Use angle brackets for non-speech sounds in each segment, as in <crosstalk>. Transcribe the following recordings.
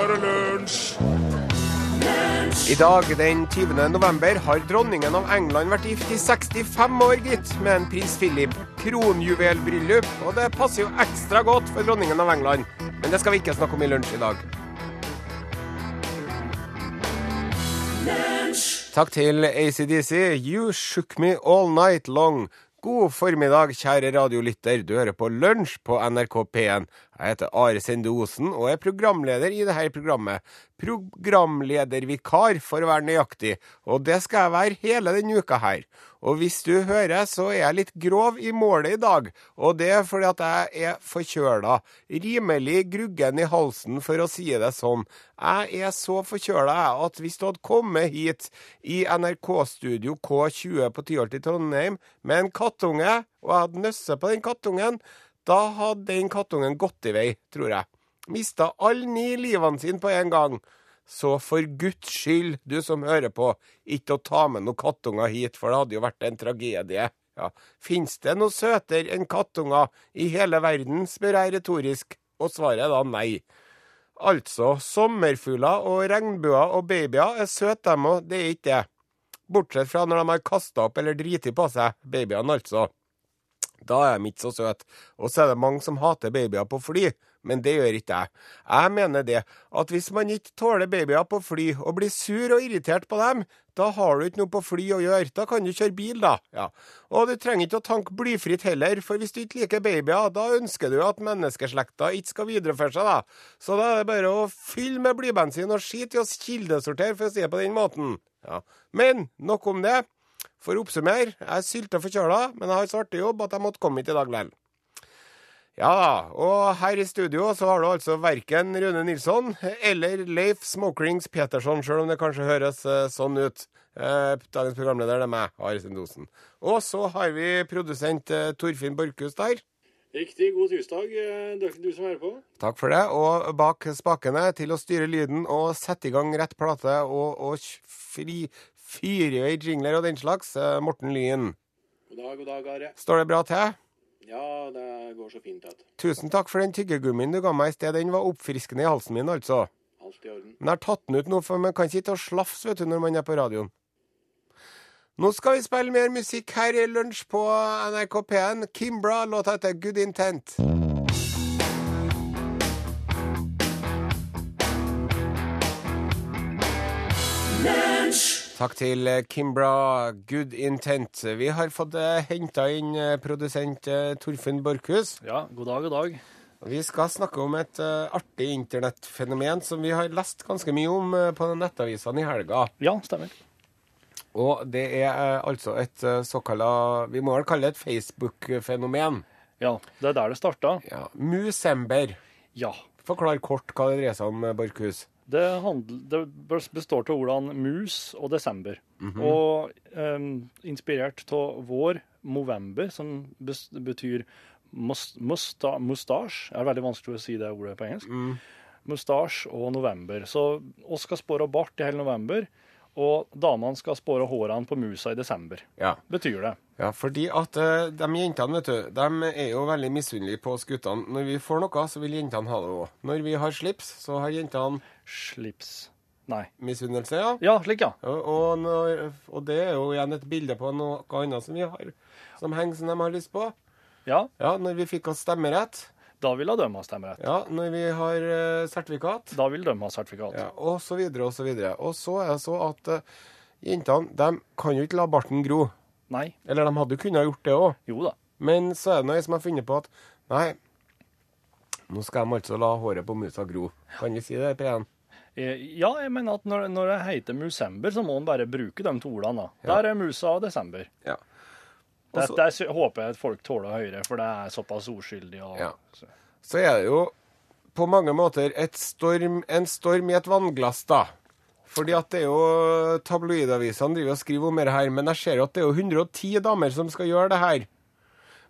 er det lunsj! I dag, den 20. november, har dronningen av England vært gift i 65 år, gitt, med en prins Philip. Kronjuvelbryllup, og det passer jo ekstra godt for dronningen av England. Men det skal vi ikke snakke om i lunsj i dag. Takk til ACDC. You shook me all night long. God formiddag, kjære radiolytter. Du hører på Lunsj på NRK P1. Jeg heter Are Sende Osen og er programleder i dette programmet. Programledervikar, for å være nøyaktig. Og det skal jeg være hele denne uka her. Og hvis du hører, så er jeg litt grov i målet i dag. Og det er fordi at jeg er forkjøla. Rimelig gruggen i halsen, for å si det sånn. Jeg er så forkjøla at hvis du hadde kommet hit i NRK-studio K20 på Tyholt i Trondheim med en kattunge, og jeg hadde nøsset på den kattungen, da hadde den kattungen gått i vei, tror jeg. Mista alle ni livene sine på en gang. Så for Guds skyld, du som hører på, ikke å ta med noen kattunger hit, for det hadde jo vært en tragedie. Ja. Fins det noe søtere enn kattunger i hele verden, spør jeg retorisk, og svaret er da nei. Altså, sommerfugler og regnbuer og babyer er søte, dem òg, det er ikke det. Bortsett fra når de har kasta opp eller driti på seg, babyene altså. Da er de ikke så søte. Og så er det mange som hater babyer på fly, men det gjør ikke jeg. Jeg mener det, at hvis man ikke tåler babyer på fly, og blir sur og irritert på dem, da har du ikke noe på fly å gjøre. Da kan du kjøre bil, da. Ja. Og du trenger ikke å tanke blyfritt heller, for hvis du ikke liker babyer, da ønsker du at menneskeslekta ikke skal videreføre seg, da. Så da er det bare å fylle med blybensin og skite i å kildesortere, for å si det på den måten. Ja. Men nok om det. For å oppsummere, jeg er sylta forkjøla, men jeg har så artig jobb at jeg måtte komme hit i dag likevel. Ja da, og her i studio så har du altså verken Rune Nilsson eller Leif Smokrings Petersson, sjøl om det kanskje høres eh, sånn ut. Eh, dagens programleder det er meg, Are Sendosen. Og så har vi produsent eh, Torfinn Borchhus der. Riktig god tirsdag, du, du som hører på. Takk for det. Og bak spakene til å styre lyden og sette i gang rett plate og, og fri, fyre i vei jingler og den slags, eh, Morten Lyen. God dag, god dag, Are. Står det bra til? Ja, det går så fint. At. Tusen takk for den tyggegummien du ga meg i sted. Den var oppfriskende i halsen min, altså. Alt i orden. Men jeg har tatt den ut nå, for man kan ikke sitte og slafse vet du, når man er på radioen. Nå skal vi spille mer musikk her i lunsj på NRK P1. Kimbra, låta heter Good Intent. Takk til Kimbra, Good Intent. Vi har fått henta inn eh, produsent eh, Torfinn Borchhus. Ja, god dag, god dag. Vi skal snakke om et eh, artig internettfenomen som vi har lest ganske mye om eh, på nettavisene i helga. Ja, stemmer. Og det er eh, altså et uh, såkalla Vi må vel kalle det et Facebook-fenomen. Ja, det er der det starta. Ja. Musember. Ja. Forklar kort hva det dreier seg om, Borchhus. Det, handl, det består av ordene mus og desember. Og um, inspirert av vår movember, som betyr mustasje. musta, mustasj. Det er veldig vanskelig å si det ordet på engelsk. Mustasj og november. Så oss skal spore bart i hele november, og damene skal spåre hårene på musa i desember. Ja. Betyr det. ja, fordi at uh, de jentene, vet du, de er jo veldig misunnelige på oss guttene. Når vi får noe, så vil jentene ha det òg. Når vi har slips, så har jentene Slips. Nei. misunnelse, ja. Ja, slik, ja. Og, og, når, og det er jo igjen et bilde på noe annet som vi har, som henger som de har lyst på. Ja, Ja, når vi fikk oss stemmerett. Da vil de ha stemmerett. Ja, når vi har eh, sertifikat. Da vil de ha sertifikat. Ja, og så videre og så videre. Og så er det så at uh, jentene de kan jo ikke la barten gro. Nei. Eller de hadde jo kunnet gjort det òg. Jo da. Men så er det noe som har funnet på at nei, nå skal de altså la håret på musa gro. Kan vi si det på igjen? Eh, Ja, jeg mener at når, når det heter musember, så må en bare bruke de to ordene. da. Der er musa og desember. Ja. Det, Også- det sy- håper jeg at folk tåler høyere, for det er såpass uskyldig. Og, Ja. Så er det jo på mange måter et storm, en storm i et vannglass, da. Fordi at det er jo tabloidavisene driver og skriver om det her, men jeg ser jo at det er jo 110 damer som skal gjøre det her.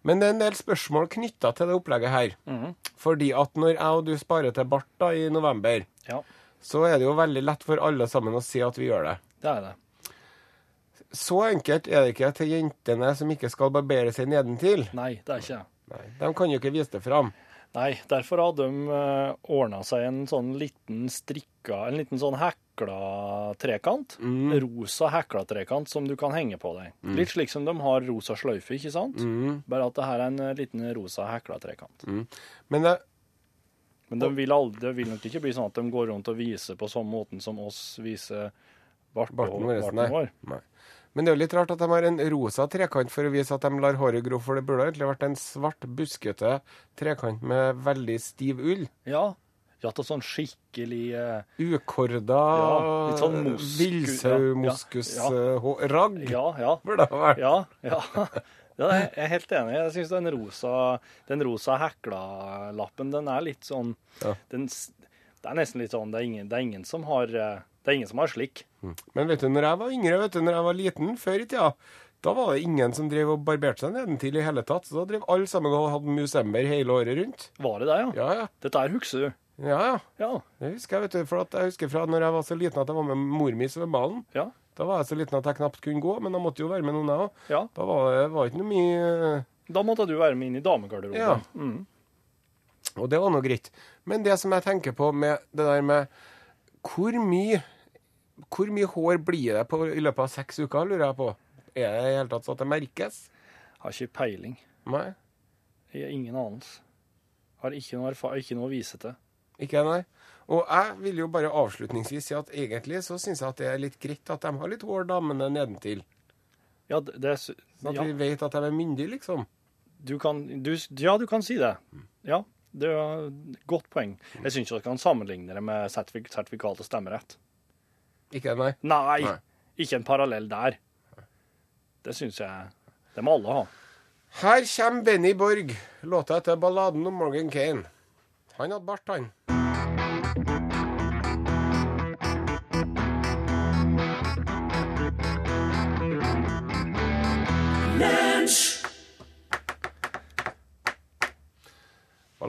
Men det er en del spørsmål knytta til det opplegget her. Fordi at når jeg og du sparer til bart da i november, Ja, så er det jo veldig lett for alle sammen å si at vi gjør det. det er det. Så enkelt er det ikke til jentene som ikke skal barbere seg nedentil. Nei, det er ikke. Nei, De kan jo ikke vise det fram. Nei, derfor har de uh, ordna seg en sånn liten strikka, en liten sånn hekla trekant. Mm. Rosa hekla trekant som du kan henge på deg. Litt slik som de har rosa sløyfe, ikke sant? Mm. Bare at det her er en eh, liten rosa hekla trekant. Men det, Men det vil, aldri, det vil nok ikke bli sånn at de går rundt og viser på samme måten som oss viser barten, Barten vår, nei. Nei. Men det er jo litt rart at de har en rosa trekant for å vise at de lar håret gro, for det burde egentlig vært en svart, buskete trekant med veldig stiv ull. Ja. Ja, til sånn skikkelig uh, Ukorda Ja, litt sånn mosku- ja, ja, Ja, ja. burde det vært. Ja, ja. <laughs> ja jeg er helt enig. Jeg syns den rosa, den rosa hekla-lappen, den er litt sånn Ja. den, Det er nesten litt sånn Det er ingen, det er ingen som har eh, Det er ingen som har slik. Men vet du, når jeg var yngre, vet du, når jeg var liten før i tida, da var det ingen som drev og barberte seg nedentil i hele tatt. Så da drev alle sammen og hadde musember hele året rundt. Var det det, ja? Ja, ja. Dette her husker du? Ja, ja. Ja. Det husker jeg, vet du. For at jeg husker fra når jeg var så liten at jeg var med mor mi i svømmehallen. Ja. Da var jeg så liten at jeg knapt kunne gå, men da måtte jo være med noen, jeg òg. ja. Da var det var ikke noe mye Da måtte du være med inn i damegarderoben. Ja. Mm. Og det var nå greit. Men det som jeg tenker på med det der med Hvor mye Hvor mye hår blir det på, i løpet av seks uker, lurer jeg på. Er det i hele tatt så at det merkes? Har ikke peiling. Nei. Jeg har ingen anelse. Har ikke noe, ikke noe å vise til. Ikke nei. Og jeg vil jo bare avslutningsvis si at egentlig så syns jeg at det er litt greit at de har litt hår, damene nedentil. Ja, det, det er s- At ja, vi vet at de er myndige, liksom. du kan, du, ja, du kan si det. Ja, det er et godt poeng. Jeg syns ikke dere kan sammenligne det med sertifik sertifikat og stemmerett. Ikke nei. Nei, Nei. ikke en parallell der. Det syns jeg Det må alle ha. Her kommer Benny Borg, låta etter balladen om Morgan Kane. Han hadde bart, han.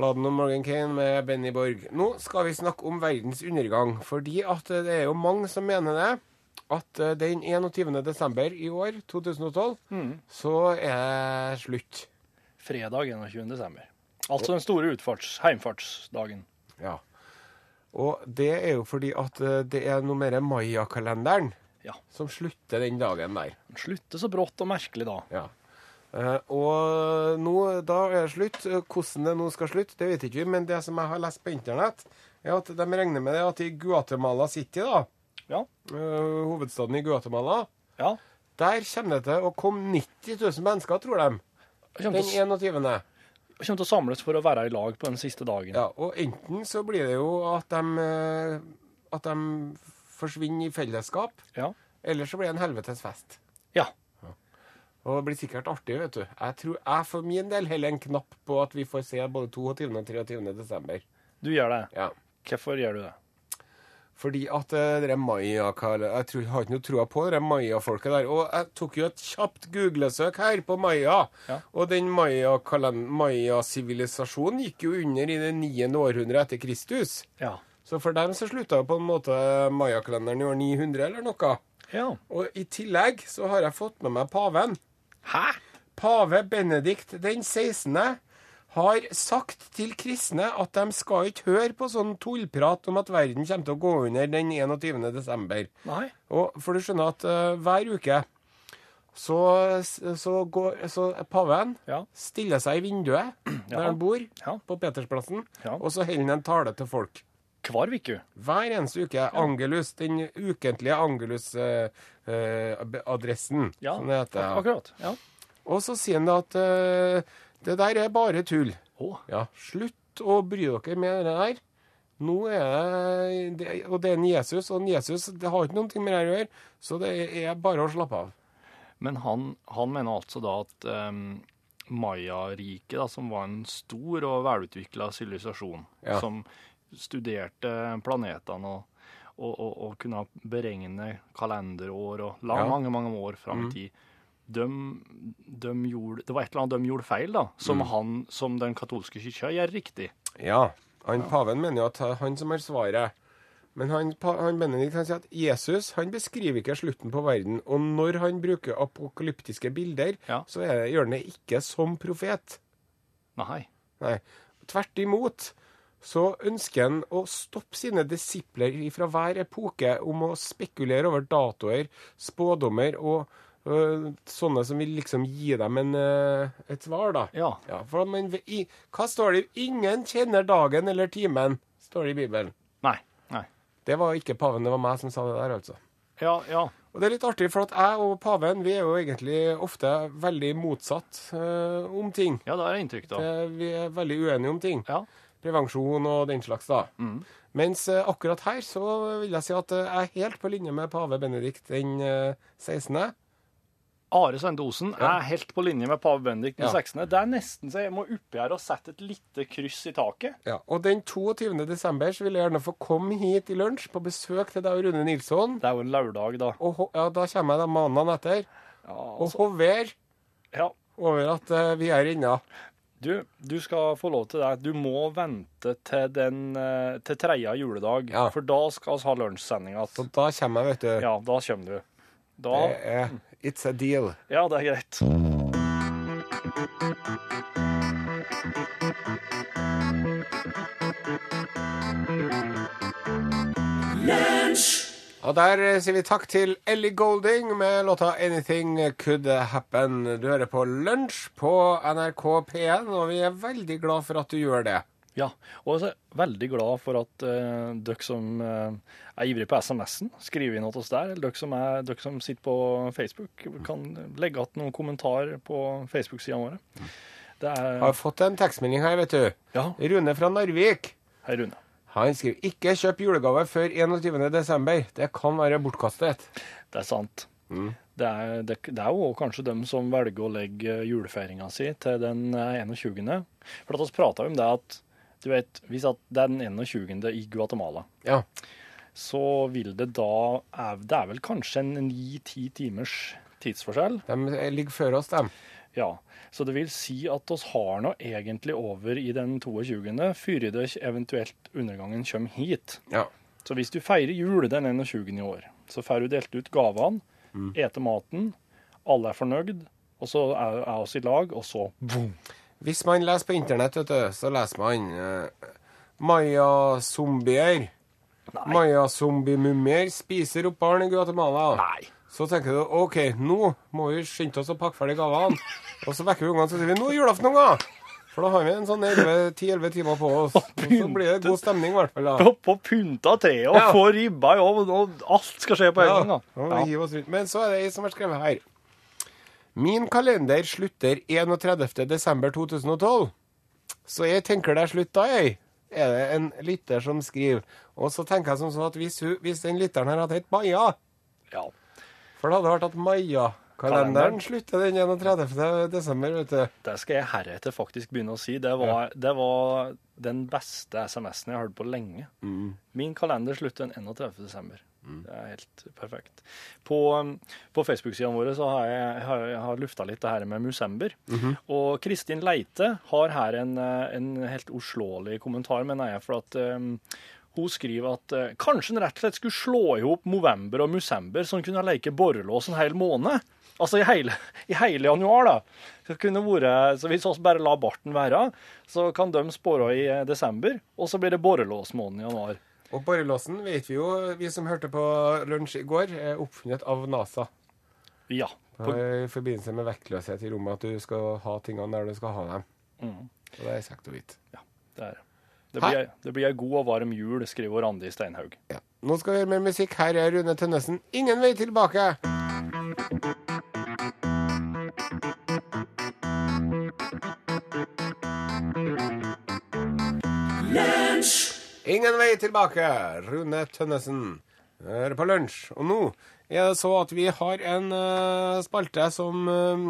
Balladen om Morgan Kane med Benny Borg. Nå skal vi snakke om verdens undergang, fordi at det er jo mange som mener det. At eh, den 21. desember i år, 2012, så er det slutt. Fredag 21. desember. Altså den store utfarts, heimfartsdagen. Ja. Og det er jo fordi at eh, det er noe mer mayakalenderen Ja. som slutter den dagen der. Slutter så brått og merkelig da. Ja. Eh, og nå, da er det slutt. Hvordan det nå skal slutte, det vet ikke vi, men det som jeg har lest på internett, er at de regner med det at i Guatemala City, da, Ja. eh, hovedstaden i Guatemala, ja. der kommer det til å komme 90 000 mennesker, tror de, den 21. De kommer til å samles for å være i lag på den siste dagen. Ja, og enten så blir det jo at de, eh, at de forsvinner i fellesskap, Ja. eller så blir det en helvetes fest. ja. Og det blir sikkert artig, vet du. Jeg tror jeg for min del heller en knapp på at vi får se både 22. og 23. desember. Du gjør det. Ja. Hvorfor gjør du det? Fordi at eh, det er maya Jeg tror, har ikke noe troa på det maya-folket der. Og jeg tok jo et kjapt googlesøk her på maya. Ja. Og den Maya-sivilisasjonen maya-sivilisasjonen gikk jo under i det 9. århundre etter Kristus. Ja. Så for dem så slutta jo på en måte maya-kalenderen i år 900 eller noe. Ja. Og i tillegg så har jeg fått med meg paven. Hæ? Pave Benedikt den 16. har sagt til kristne at de skal ikke høre på sånn tullprat om at verden kommer til å gå under den 21. desember. Nei. Og for du skjønner at uh, hver uke så, så går så paven Ja. stiller seg i vinduet der Ja. han bor, Ja. på Petersplassen, og så holder han en tale til folk. Hver uke. Hver eneste uke. Angelus, den ukentlige Angelus-adressen, Ja. som det heter. Ja. Akkurat. Ja. Og så sier han da at eh, det der er bare tull. Oh. Ja, slutt å bry dere med det der. Nå er det, det Og det er en Jesus, og en Jesus det har ikke noe med det å gjøre, så det er bare å slappe av. Men han, han mener altså da at um, Maya-riket, som var en stor og velutvikla sivilisasjon, Ja. som studerte planetene og, og, og, og kunne beregne kalenderår og lang, Ja. Mm. mange, mange år fram i tid de, de gjorde, Det var et eller annet de gjorde feil, da, som, Mm. han, som den katolske kirka gjør riktig. Ja, han paven mener jo at han som har svaret. Men han, han Benedikt han sier at Jesus han beskriver ikke slutten på verden. Og når han bruker apokalyptiske bilder, Ja. så er, gjør han det ikke som profet. Nei. Nei. tvert imot så ønsker han å stoppe sine disipler fra hver epoke om å spekulere over datoer, spådommer og øh, sånne som vil liksom gi dem en, øh, et svar, da. Ja. for man, i, hva står det? Ingen kjenner dagen eller timen, står det i Bibelen. Nei. Nei. Det var ikke paven, det var meg som sa det der, altså. Ja, ja. Og det er litt artig, for at jeg og paven vi er jo egentlig ofte veldig motsatt øh, om ting. Ja, det har jeg inntrykk av. Vi er veldig uenige om ting. Ja. Prevensjon og den slags, da. Mm. Mens eh, akkurat her så vil jeg si at eh, jeg er helt på linje med pave Benedikt den eh, 16. Are Sende Osen er helt på linje med pave Benedikt den Ja. 16. Det er nesten så jeg må oppi her og sette et lite kryss i taket. Ja, og den 22. desember så vil jeg gjerne få komme hit i lunsj på besøk til deg og Rune Nilsson. Det er jo en lørdag, da. Og ho- ja, da kommer jeg da mandagen etter Ja, og altså, hover ja. over at eh, vi er inne. Du, du skal få lov til det. Du må vente til, den, eh, til tredje juledag, Ja. for da skal vi ha lunsjsending Så igjen. da kommer jeg, vet du. Ja, da kommer du. Da Det er It's a deal. Ja, det er greit. Og der eh, sier vi takk til Ellie Golding med låta 'Anything Could Happen'. Du hører på Lunsj på NRK P1, og vi er veldig glad for at du gjør det. Ja, og jeg er veldig glad for at uh, dere som uh, er ivrige på SMS-en, skriver inn til oss der. Eller dere som, er, dere som sitter på Facebook, kan legge igjen noen kommentarer på Facebook-sidene våre. Det Jeg er har fått en tekstmelding her, vet du. Ja, Rune fra Narvik. hei, Rune. Han skriver 'ikke kjøp julegave før 21.12. Det kan være bortkastet'. Det er sant. Mm. Det, er, det, det er jo kanskje dem som velger å legge julefeiringa si til den eh, 21. For at vi prata om det at du vet, hvis at det er den 21. i Guatemala, Ja. Så vil det da Det er vel kanskje en ni-ti timers tidsforskjell. De ligger før oss, dem. Ja, så det vil si at oss har nå egentlig over i den 22. før det eventuelt undergangen kommer hit. Ja. Så hvis du feirer jul den 21. i år, så får du delt ut gavene, ete maten, alle er fornøyd, og så er, er oss i lag, og så boom. Hvis man leser på internett, vet du, så leser man uh, Maya-zombier. Maya-zombie-mumier spiser opp barn i Guatemala. Nei. Så tenker du OK, nå må vi skynde oss å pakke ferdig gavene. Og så vekker vi ungene og sier vi, nå er julaften, unger! For da har vi en sånn 10-11 timer på oss. Og så blir det god stemning, i hvert fall. da. På, pynta treet og Ja. få ribba i ovnen, og alt skal skje på en gang. Da. Ja. Men så er det ei som har skrevet her. Min kalender slutter 31. desember 2012. Så jeg tenker det er slutt da, jeg. Er det en lytter som skriver. Og så tenker jeg som sånn at hvis, hun, hvis den lytteren her hadde hett Maja Ja. For det hadde vært at Maja-kalenderen slutter den 31. desember, vet du. Det skal jeg heretter faktisk begynne å si. Det var, det var den beste SMS-en jeg har hørt på lenge. Min kalender slutter den 31. desember. Det er helt perfekt. På, um, på Facebook-sidene våre så har jeg, har, har lufta litt det her med Musember. Og Kristin Leite har her en, eh, en helt uslåelig kommentar, mener jeg. For at um, hun skriver at uh, kanskje en rett og slett skulle slå i hop Movember og Musember, så en kunne leke borrelås en hel måned. Altså i hele, i hele januar, da. Så, kunne vært, så hvis vi bare lar barten være, så kan de spåre i eh, desember, og så blir det borrelåsmåned i januar. Og borrelåsen vet vi jo, vi som hørte på lunsj i går, er oppfunnet av NASA. Ja. På, I forbindelse med vektløshet i rommet, at du skal ha tingene der du skal ha dem. mm, Og det er kjekt å vite. Ja, det er det. Blir, det blir ei god og varm jul, skriver Randi Steinhaug. Ja. Nå skal vi høre mer musikk. Her er Rune Tønnesen. Ingen vei tilbake. Ingen vei tilbake. Rune Tønnesen. Hører på lunsj. Og nå er det så at vi har en uh, spalte som uh,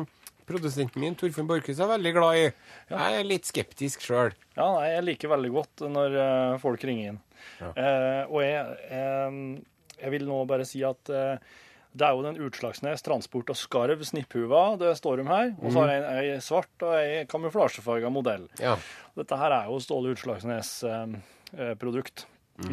produsenten min, Torfinn Borchhus, er veldig glad i. Jeg er litt skeptisk sjøl. Ja, nei, jeg liker veldig godt når eh, folk ringer inn. Eh, og jeg, jeg vil nå bare si at det er jo den Utslagsnes Transport og Skarv snipphuva det står om her. Og så har jeg en, ei svart og ei kamuflasjefarga modell. Ja. Dette her er jo Ståle Utslagsnes eh, eh, produkt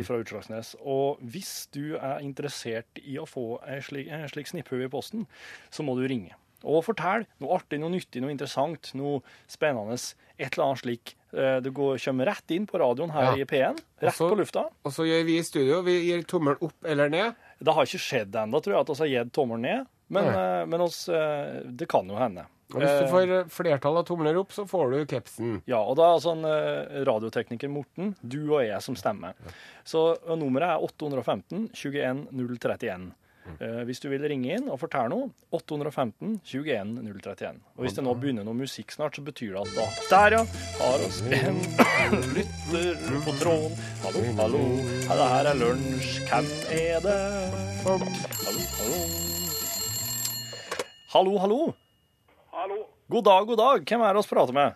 fra Utslagsnes. Og hvis du er interessert i å få en slik, en slik snipphue i posten, så må du ringe. Og fortell noe artig, noe nyttig, noe interessant, noe spennende. Et eller annet slik. Eh, Du går, kommer rett inn på radioen her Ja. i P1, rett Også- på lufta. Og så gjør vi i studio. Vi gir tommel opp eller ned. Det har ikke skjedd ennå, tror jeg, at vi har gitt tommelen ned. Men, eh, men oss, det kan jo hende. Og hvis du Eh, får flertall av tomler opp, så får du capsen. Ja, og da er altså en eh, radiotekniker Morten, du og jeg som stemmer. Så eh, nummeret er 815 21 031. Eh, hvis du vil ringe inn og fortelle noe, 815 21 031. Og hvis det nå begynner noe musikk snart, så betyr det at da Der, ja! Har oss en lytter på tråden. Hallo, hallo. Det her er lunsj. Hvem er det? Hallo, hallo. Hallo, hallo. Hallo, God dag, god dag. Hvem er det vi prater med?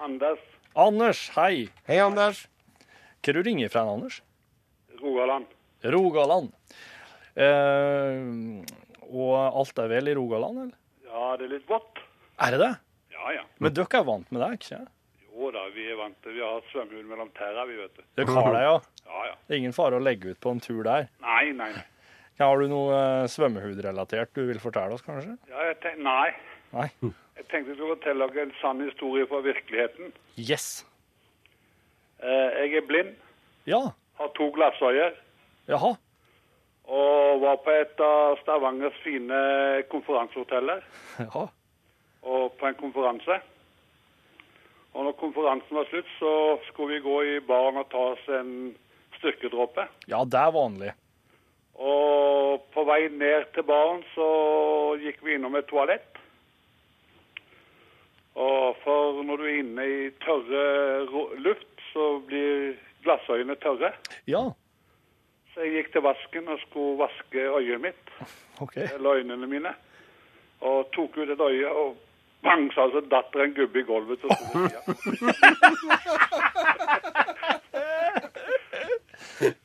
Anders Anders, hei. Hei, Anders. Hva du ringer fra, Anders? Rogaland. Rogaland. Eh, og alt er vel i Rogaland, eller? Ja, det er litt vått. Er det det? Ja, ja. Men dere er vant med det, ikke sant? Jo da, vi er vant til Vi har svømmehull mellom tærne, vi, vet du. Dere har det, ja. Ja, ja. Det er ingen fare å legge ut på en tur der. Nei, nei. nei. Har du noe eh, svømmehudrelatert du vil fortelle oss, kanskje? Ja, jeg tenker, nei. Nei? Jeg tenkte jeg skulle fortelle dere en sann historie fra virkeligheten. Yes. Eh, jeg er blind, Ja. har to glassøyer, Jaha. og var på et av Stavangers fine konferansehoteller Ja. og på en konferanse. Og når konferansen var slutt, så skulle vi gå i baren og ta oss en styrkedråpe. ja, det er vanlig. Og på vei ned til baren så gikk vi innom et toalett. Og for når du er inne i tørre luft, så blir glassøyene tørre. Ja. Så jeg gikk til vasken og skulle vaske øyet mitt, OK. eller øynene mine. Og tok ut et øye, og bang, så altså datt det en gubbe i gulvet. Ved siden. <laughs>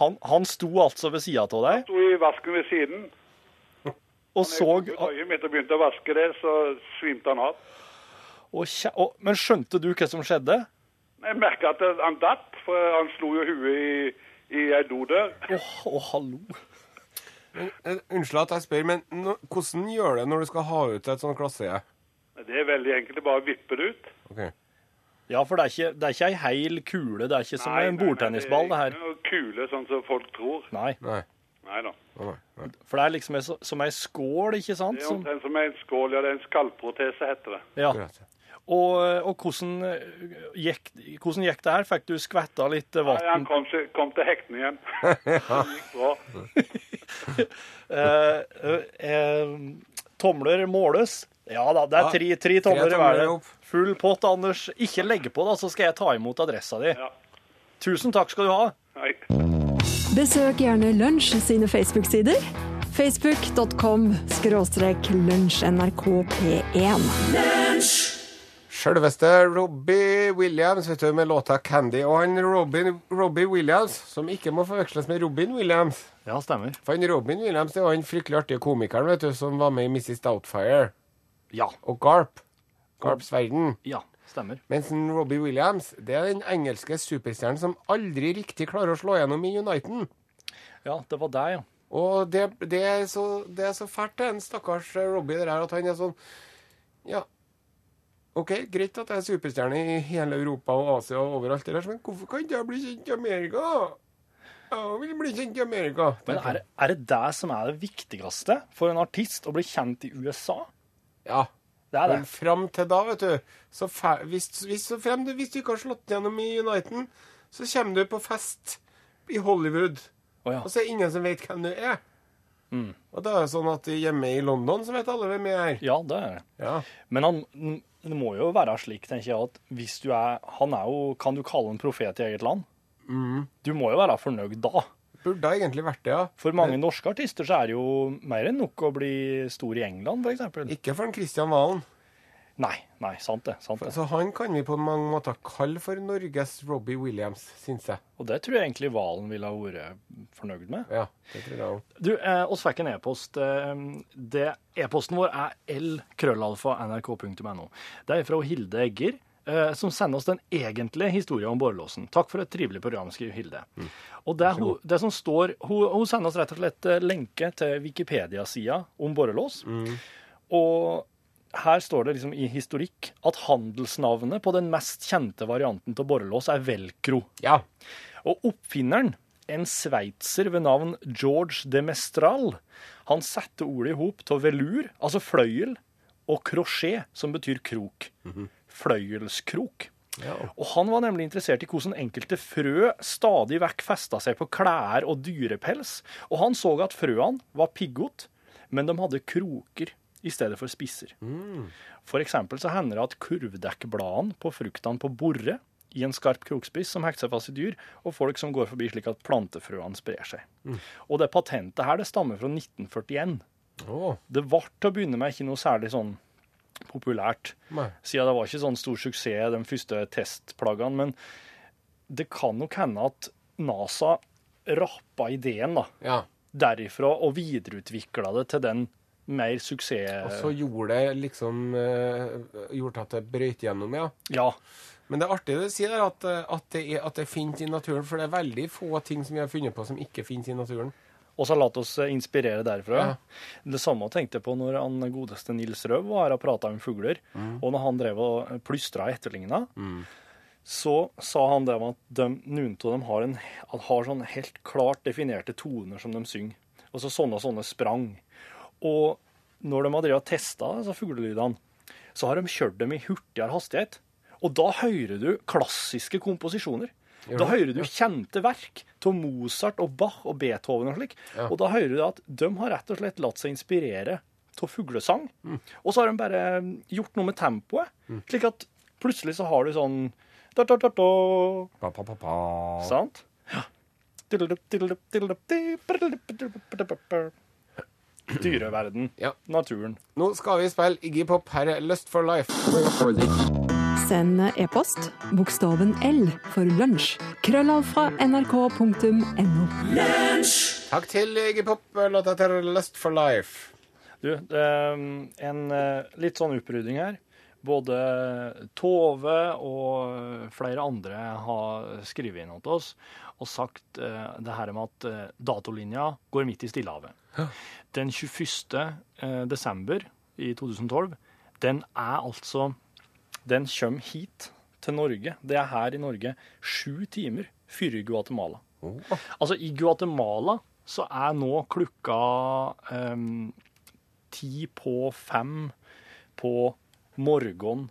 Han, han sto altså ved sida av deg Han sto i vasken ved siden. Og så øyet mitt og begynte å vaske det, så svimte han av. og, Men skjønte du hva som skjedde? Jeg merka at han datt, for han slo jo huet i, i ei dodør. Å, å, hallo. Eh, Unnskyld at jeg spør, men no, hvordan gjør det når du skal ha ut et sånt glassøye? Det er veldig enkelt. Det bare vipper vippe det ut. Ok. Ja, for det er ikke, det er ikke ei heil kule. Det er ikke som Nei, en her. nei, bordtennisball, det er ikke noe kule, sånn som folk tror. Nei. Nei. Nei da. For det er liksom ei, som ei skål, ikke sant? Det er Som, omtrent som en skål. Ja, det er en skallprotese, heter det. ja. Og, og hvordan, eh, gikk, hvordan gikk det her? Fikk du skvetta litt Nei, han kom, til- kom til hektene igjen. <laughs> Det gikk bra. Eh, <laughs> eh, eh, tomler måles. Ja da, det er tre, tre tomler i hver. Full pott, Anders. Ikke legge på, da, så skal jeg ta imot adressa di. Ja. Tusen takk skal du ha. Nei. Besøk gjerne Lunsj sine Facebook-sider. Facebook.com skråstrek lunsjnrkp1. Sjølveste Robbie Williams vet du, med låta 'Candy'. Og han Robin, Robbie Williams, som ikke må forveksles med Robin Williams Ja, stemmer. For han Robin Williams det var han fryktelig artige komikeren vet du, som var med i Mrs. Doubtfire Ja. og Garp. Garps verden. Ja, stemmer. Mens en Robbie Williams det er den engelske superstjernen som aldri riktig klarer å slå gjennom i Uniten. Ja, det var deg, ja. Og det, det, er så, det er så fælt, det, en stakkars Robbie, det der, at han er sånn Ja, OK, greit at jeg er superstjerne i hele Europa og Asia og overalt der, men hvorfor kan ikke jeg bli kjent i Amerika? Jeg vil bli kjent i Amerika. Men er er det det som er det viktigste for en artist, å bli kjent i USA? Ja. Det er det. Men fram til da, vet du så hvis, hvis, så frem, hvis du ikke har slått gjennom i Uniten, så kommer du på fest i Hollywood, oh, ja. og så er det ingen som vet hvem du er. Mm. Og da er det sånn at hjemme i London så vet alle hvem jeg er. ja, det er det. Ja. Men han, det må jo være slik, tenker jeg, at hvis du er Han er jo Kan du kalle en profet i eget land? Du må jo være fornøyd da. Burde det egentlig vært det, ja. For mange norske artister så er det jo mer enn nok å bli stor i England, f.eks. Ikke for en Christian Valen. Nei, nei, sant det. sant det. Så han kan vi på mange måter kalle for Norges Robbie Williams, syns jeg. Og det tror jeg egentlig Valen ville ha vært fornøyd med. Ja, det tror jeg også. Du, eh, oss fikk en e-post. Eh, det E-posten vår er lkrøllalfa.nrk.no. Det er fra Hilde Egger. Eh, som sender oss den egentlige historien om borrelåsen. Takk for et trivelig program, skriver Hilde. Og det, hun, det som står, hun, hun sender oss rett og slett eh, lenke til Wikipedia-sida om borrelås. Og her står det liksom i historikk at handelsnavnet på den mest kjente varianten av borrelås er velcro. Ja. Og oppfinneren, en sveitser ved navn George de Mestral, han satte ordet i hop av velur, altså fløyel, og crochet, som betyr krok. Fløyelskrok. Ja. Og han var nemlig interessert i hvordan enkelte frø stadig vekk festa seg på klær og dyrepels, og han så at frøene var piggott, men de hadde kroker i stedet for spisser. For eksempel så hender det at kurvdekkbladene på fruktene på borre i en skarp krokspiss som hekter seg fast i dyr, og folk som går forbi slik at plantefrøene sprer seg. Og det patentet her det stammer fra 1941. Oh. Det ble til å begynne med ikke noe særlig sånn populært, nei. siden det var ikke sånn stor suksess de første testplaggene. Men det kan nok hende at NASA rappa ideen da, Ja. derifra og videreutvikla det til den mer suksess... Og så gjorde det liksom eh, Gjort at det brøyt gjennom, ja. Ja. Men det er artig det du sier at, eh, at, det er, at det finnes i naturen. For det er veldig få ting som vi har funnet på som ikke finnes i naturen. Og så latt oss eh, inspirere derfra. Ja. Det samme tenkte jeg på når han godeste Nils Røv var her og prata om fugler. Og når han drev og plystra og etterligna, så sa han det om at de, noen av dem har, en, har sånn helt klart definerte toner som de synger. Og så sånne og sånne sprang. Og når de har drevet testa altså fuglelydene, så har de kjørt dem i hurtigere hastighet. Og da hører du klassiske komposisjoner. Da hører du kjente verk av Mozart og Bach og Beethoven og slik. Ja. Og da hører du at de har rett og slett latt seg inspirere av fuglesang. Og så har de bare gjort noe med tempoet, slik at plutselig så har du sånn da, da, da, da, Pa, pa, pa, pa. Sant? Ja. Dyreverden. Ja. Naturen. Nå skal vi spille Iggy Pop. Her er Lust for Life. Send e-post bokstaven L for lunsj. Krøllav fra nrk.no. Takk til Iggy Pop. Låta til Lust for Life. Du, det er en eh, litt sånn opprydding her. Både Tove og flere andre har skrevet inn til oss og sagt eh, det her med at eh, datolinja går midt i Stillehavet. Den 21. eh, desember i 2012, den er altså Den kommer hit til Norge. Det er her i Norge sju timer før Guatemala. Guatemala. Altså, i Guatemala så er nå klokka um, ti på fem på morgenen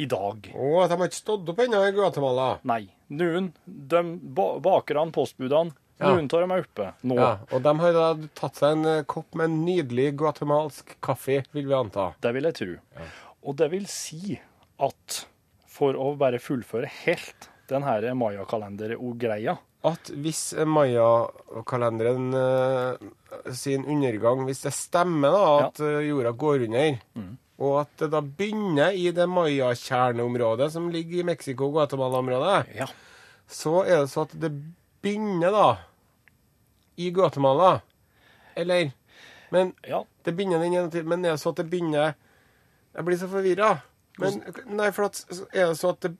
i dag. Å, de har ikke stått opp ennå i Guatemala. Nei. Noen, de ba bakerne, postbudene, Ja. noen av dem er oppe nå. Ja, og de har da tatt seg en eh, kopp med en nydelig guatemalsk kaffe, vil vi anta. Det vil jeg tro. Og det vil si at for å bare fullføre helt den her Maya-kalender-greia At hvis mayakalenderen eh, sin undergang, hvis det stemmer da, at ja. jorda går under, og at det da begynner i det maya-kjerneområdet som ligger i Mexico-Guatemala-området, Ja. så er det så at det begynner da i Guatemala. Eller Men ja. det begynner den ene tiden, men er det så at det begynner Jeg blir så forvirra. Men nei, for at, er det så at det,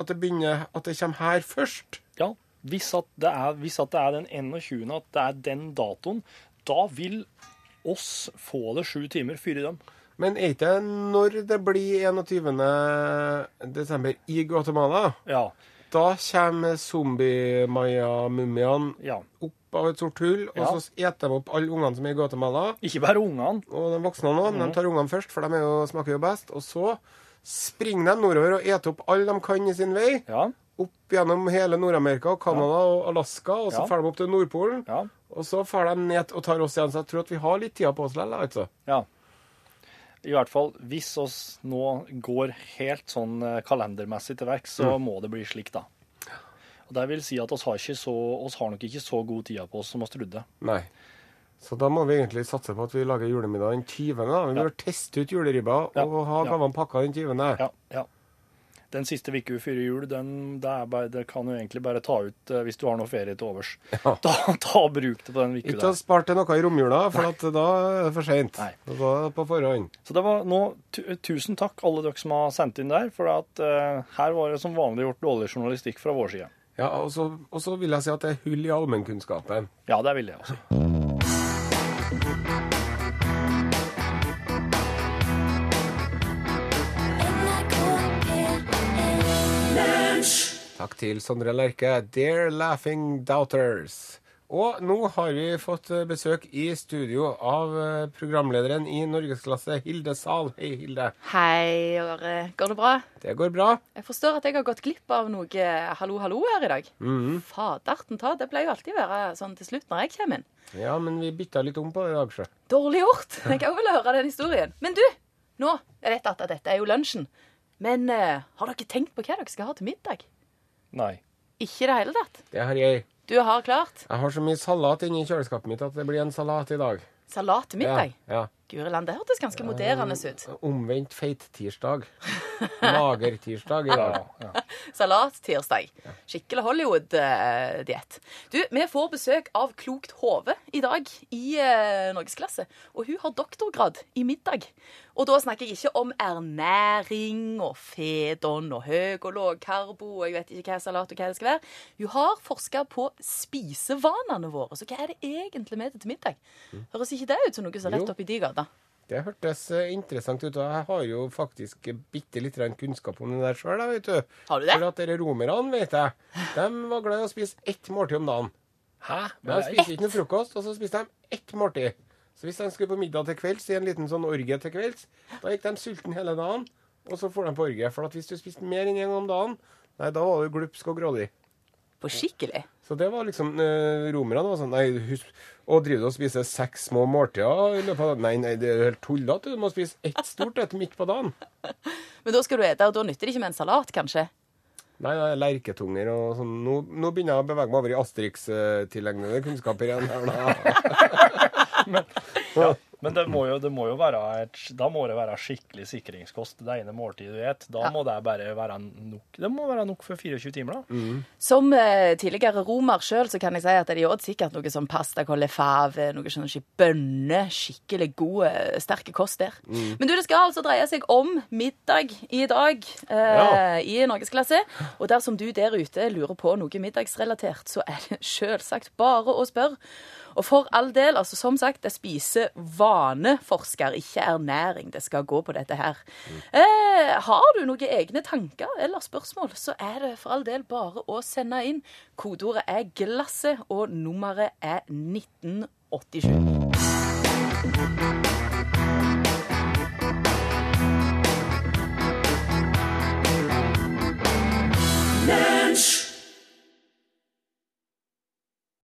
at det begynner At det kommer her først? ja. Hvis at, det er, hvis at det er den 21., at det er den datoen, da vil oss få det sju timer før i dem. Men er ikke det når det blir 21. desember i Guatemala? Ja. Da kommer zombie-maya-mumiene ja. opp av et sort hull, Ja. og så eter de opp alle ungene som er i Guatemala. Ikke bare ungene. Og de voksne òg, men de tar ungene først, for de er jo, smaker jo best. Og så springer de nordover og eter opp alle de kan i sin vei. Ja. Opp gjennom hele Nord-Amerika og Canada og Alaska, og så Ja. drar de opp til Nordpolen. Ja. Og så drar de ned og tar oss igjen. Så jeg tror at vi har litt tida på oss likevel, altså. Ja. I hvert fall, hvis oss nå går helt sånn eh, kalendermessig til verks, så må det bli slik, da. Og Det vil si at oss har, ikke så, oss har nok ikke så god tid på oss som oss trodde. Nei. Så da må vi egentlig satse på at vi lager julemiddag den 20. Da. Vi Ja. teste ut juleribba Ja, og ha ja. gavene pakka den 20. Ja, ja. den siste uka før jul, den, det, bare, det kan du egentlig bare ta ut eh, hvis du har noe ferie til overs. Ja. <laughs> Da, ta bruk det på den uka Ikke spar der. til noe i romjula, for at da er det for seint. På forhånd. Så det var nå tusen takk alle dere som har sendt inn der, for at uh, her var det som vanlig gjort dårlig journalistikk fra vår side. Ja, og så, og så vil jeg si at det er hull i allmennkunnskapen. Ja, det vil jeg også. Takk til Sondre Lerche. Dear Laughing Doubters. Og nå har vi fått eh, besøk i studio av eh, programlederen i norgesklasse, Hilde Zahl. Hei, Hilde. Hei, Åre. Går det bra? Det går bra. Jeg forstår at jeg har gått glipp av noe eh, hallo, hallo her i dag. Mhm. Faderten ta, det pleier jo alltid å være sånn til slutt når jeg kommer inn. Ja, men vi bytta litt om på det i dag, sjø. Dårlig gjort. <laughs> Jeg òg jo høre den historien. Men du, nå, jeg vet at dette er jo lunsjen. Men uh, har dere tenkt på hva dere skal ha til middag? Nei. Ikke i det hele tatt. Det har jeg. Du har klart Jeg har så mye salat inni kjøleskapet mitt at det blir en salat i dag. salat til middag. Ja, ja. Guri land, det hørtes ganske moderne ut. Omvendt feit-tirsdag. Mager-tirsdag i dag. <laughs> Salat-tirsdag. Skikkelig Hollywood-diett. Du, vi får besøk av Klokt hode i dag i eh, norgesklasse. Og hun har doktorgrad i middag. Og da snakker jeg ikke om ernæring og fedon og høy og låg karbo og jeg vet ikke hva salat og hva det skal være. Hun har forska på spisevanene våre. Så hva er det egentlig med det til middag? Høres ikke det ut som noe som er rett oppi de gata? Det hørtes eh, interessant ut, og jeg har jo faktisk bitte litt kunnskap om det der sjøl, vet du. Har du det? For at dere romerne, vet jeg, de var glad i å spise ett måltid om dagen. Hæ? De spiste ikke noe frokost, og så spiste de ett måltid. Så hvis de skulle på middag til kvelds, i en liten sånn orgie til kvelds, da gikk de sulten hele dagen, og så får de på orgie. For at hvis du spiste mer enn én gang om dagen, nei, da var du glupsk og grådig. På skikkelig? Så det var liksom eh, Romerne var sånn Nei, husk å drive og spise seks små måltider i løpet av dagen? Nei, nei, det er helt tullete. Du må spise ett stort et midt på dagen. <laughs> Men da skal du ete, og da nytter det ikke med en salat, kanskje? Nei, nei, er lerketunger og sånn. Nå, nå begynner jeg å bevege meg over i Asterix-tilegnede kunnskaper igjen. her da. <laughs> Men det må, jo, det må jo være et, da må det være skikkelig sikringskost det ene måltidet du spiser. Da Ja. må det bare være nok. Det må være nok for 24 timer, da. Som eh, tidligere romer sjøl, så kan jeg si at de åt sikkert noe som pasta colle fave, noe sånn bønner. bønne, skikkelig god, eh, sterke kost der. Men du, det skal altså dreie seg om middag i dag eh, Ja. i norgesklasse. Og dersom du der ute lurer på noe middagsrelatert, så er det <laughs> sjølsagt bare å spørre. Og for all del, altså som sagt, jeg spiser vaneforsker, ikke ernæring. Det skal gå på dette her. Eh, har du noen egne tanker eller spørsmål, så er det for all del bare å sende inn. Kodeordet er 'glasset', og nummeret er 1987.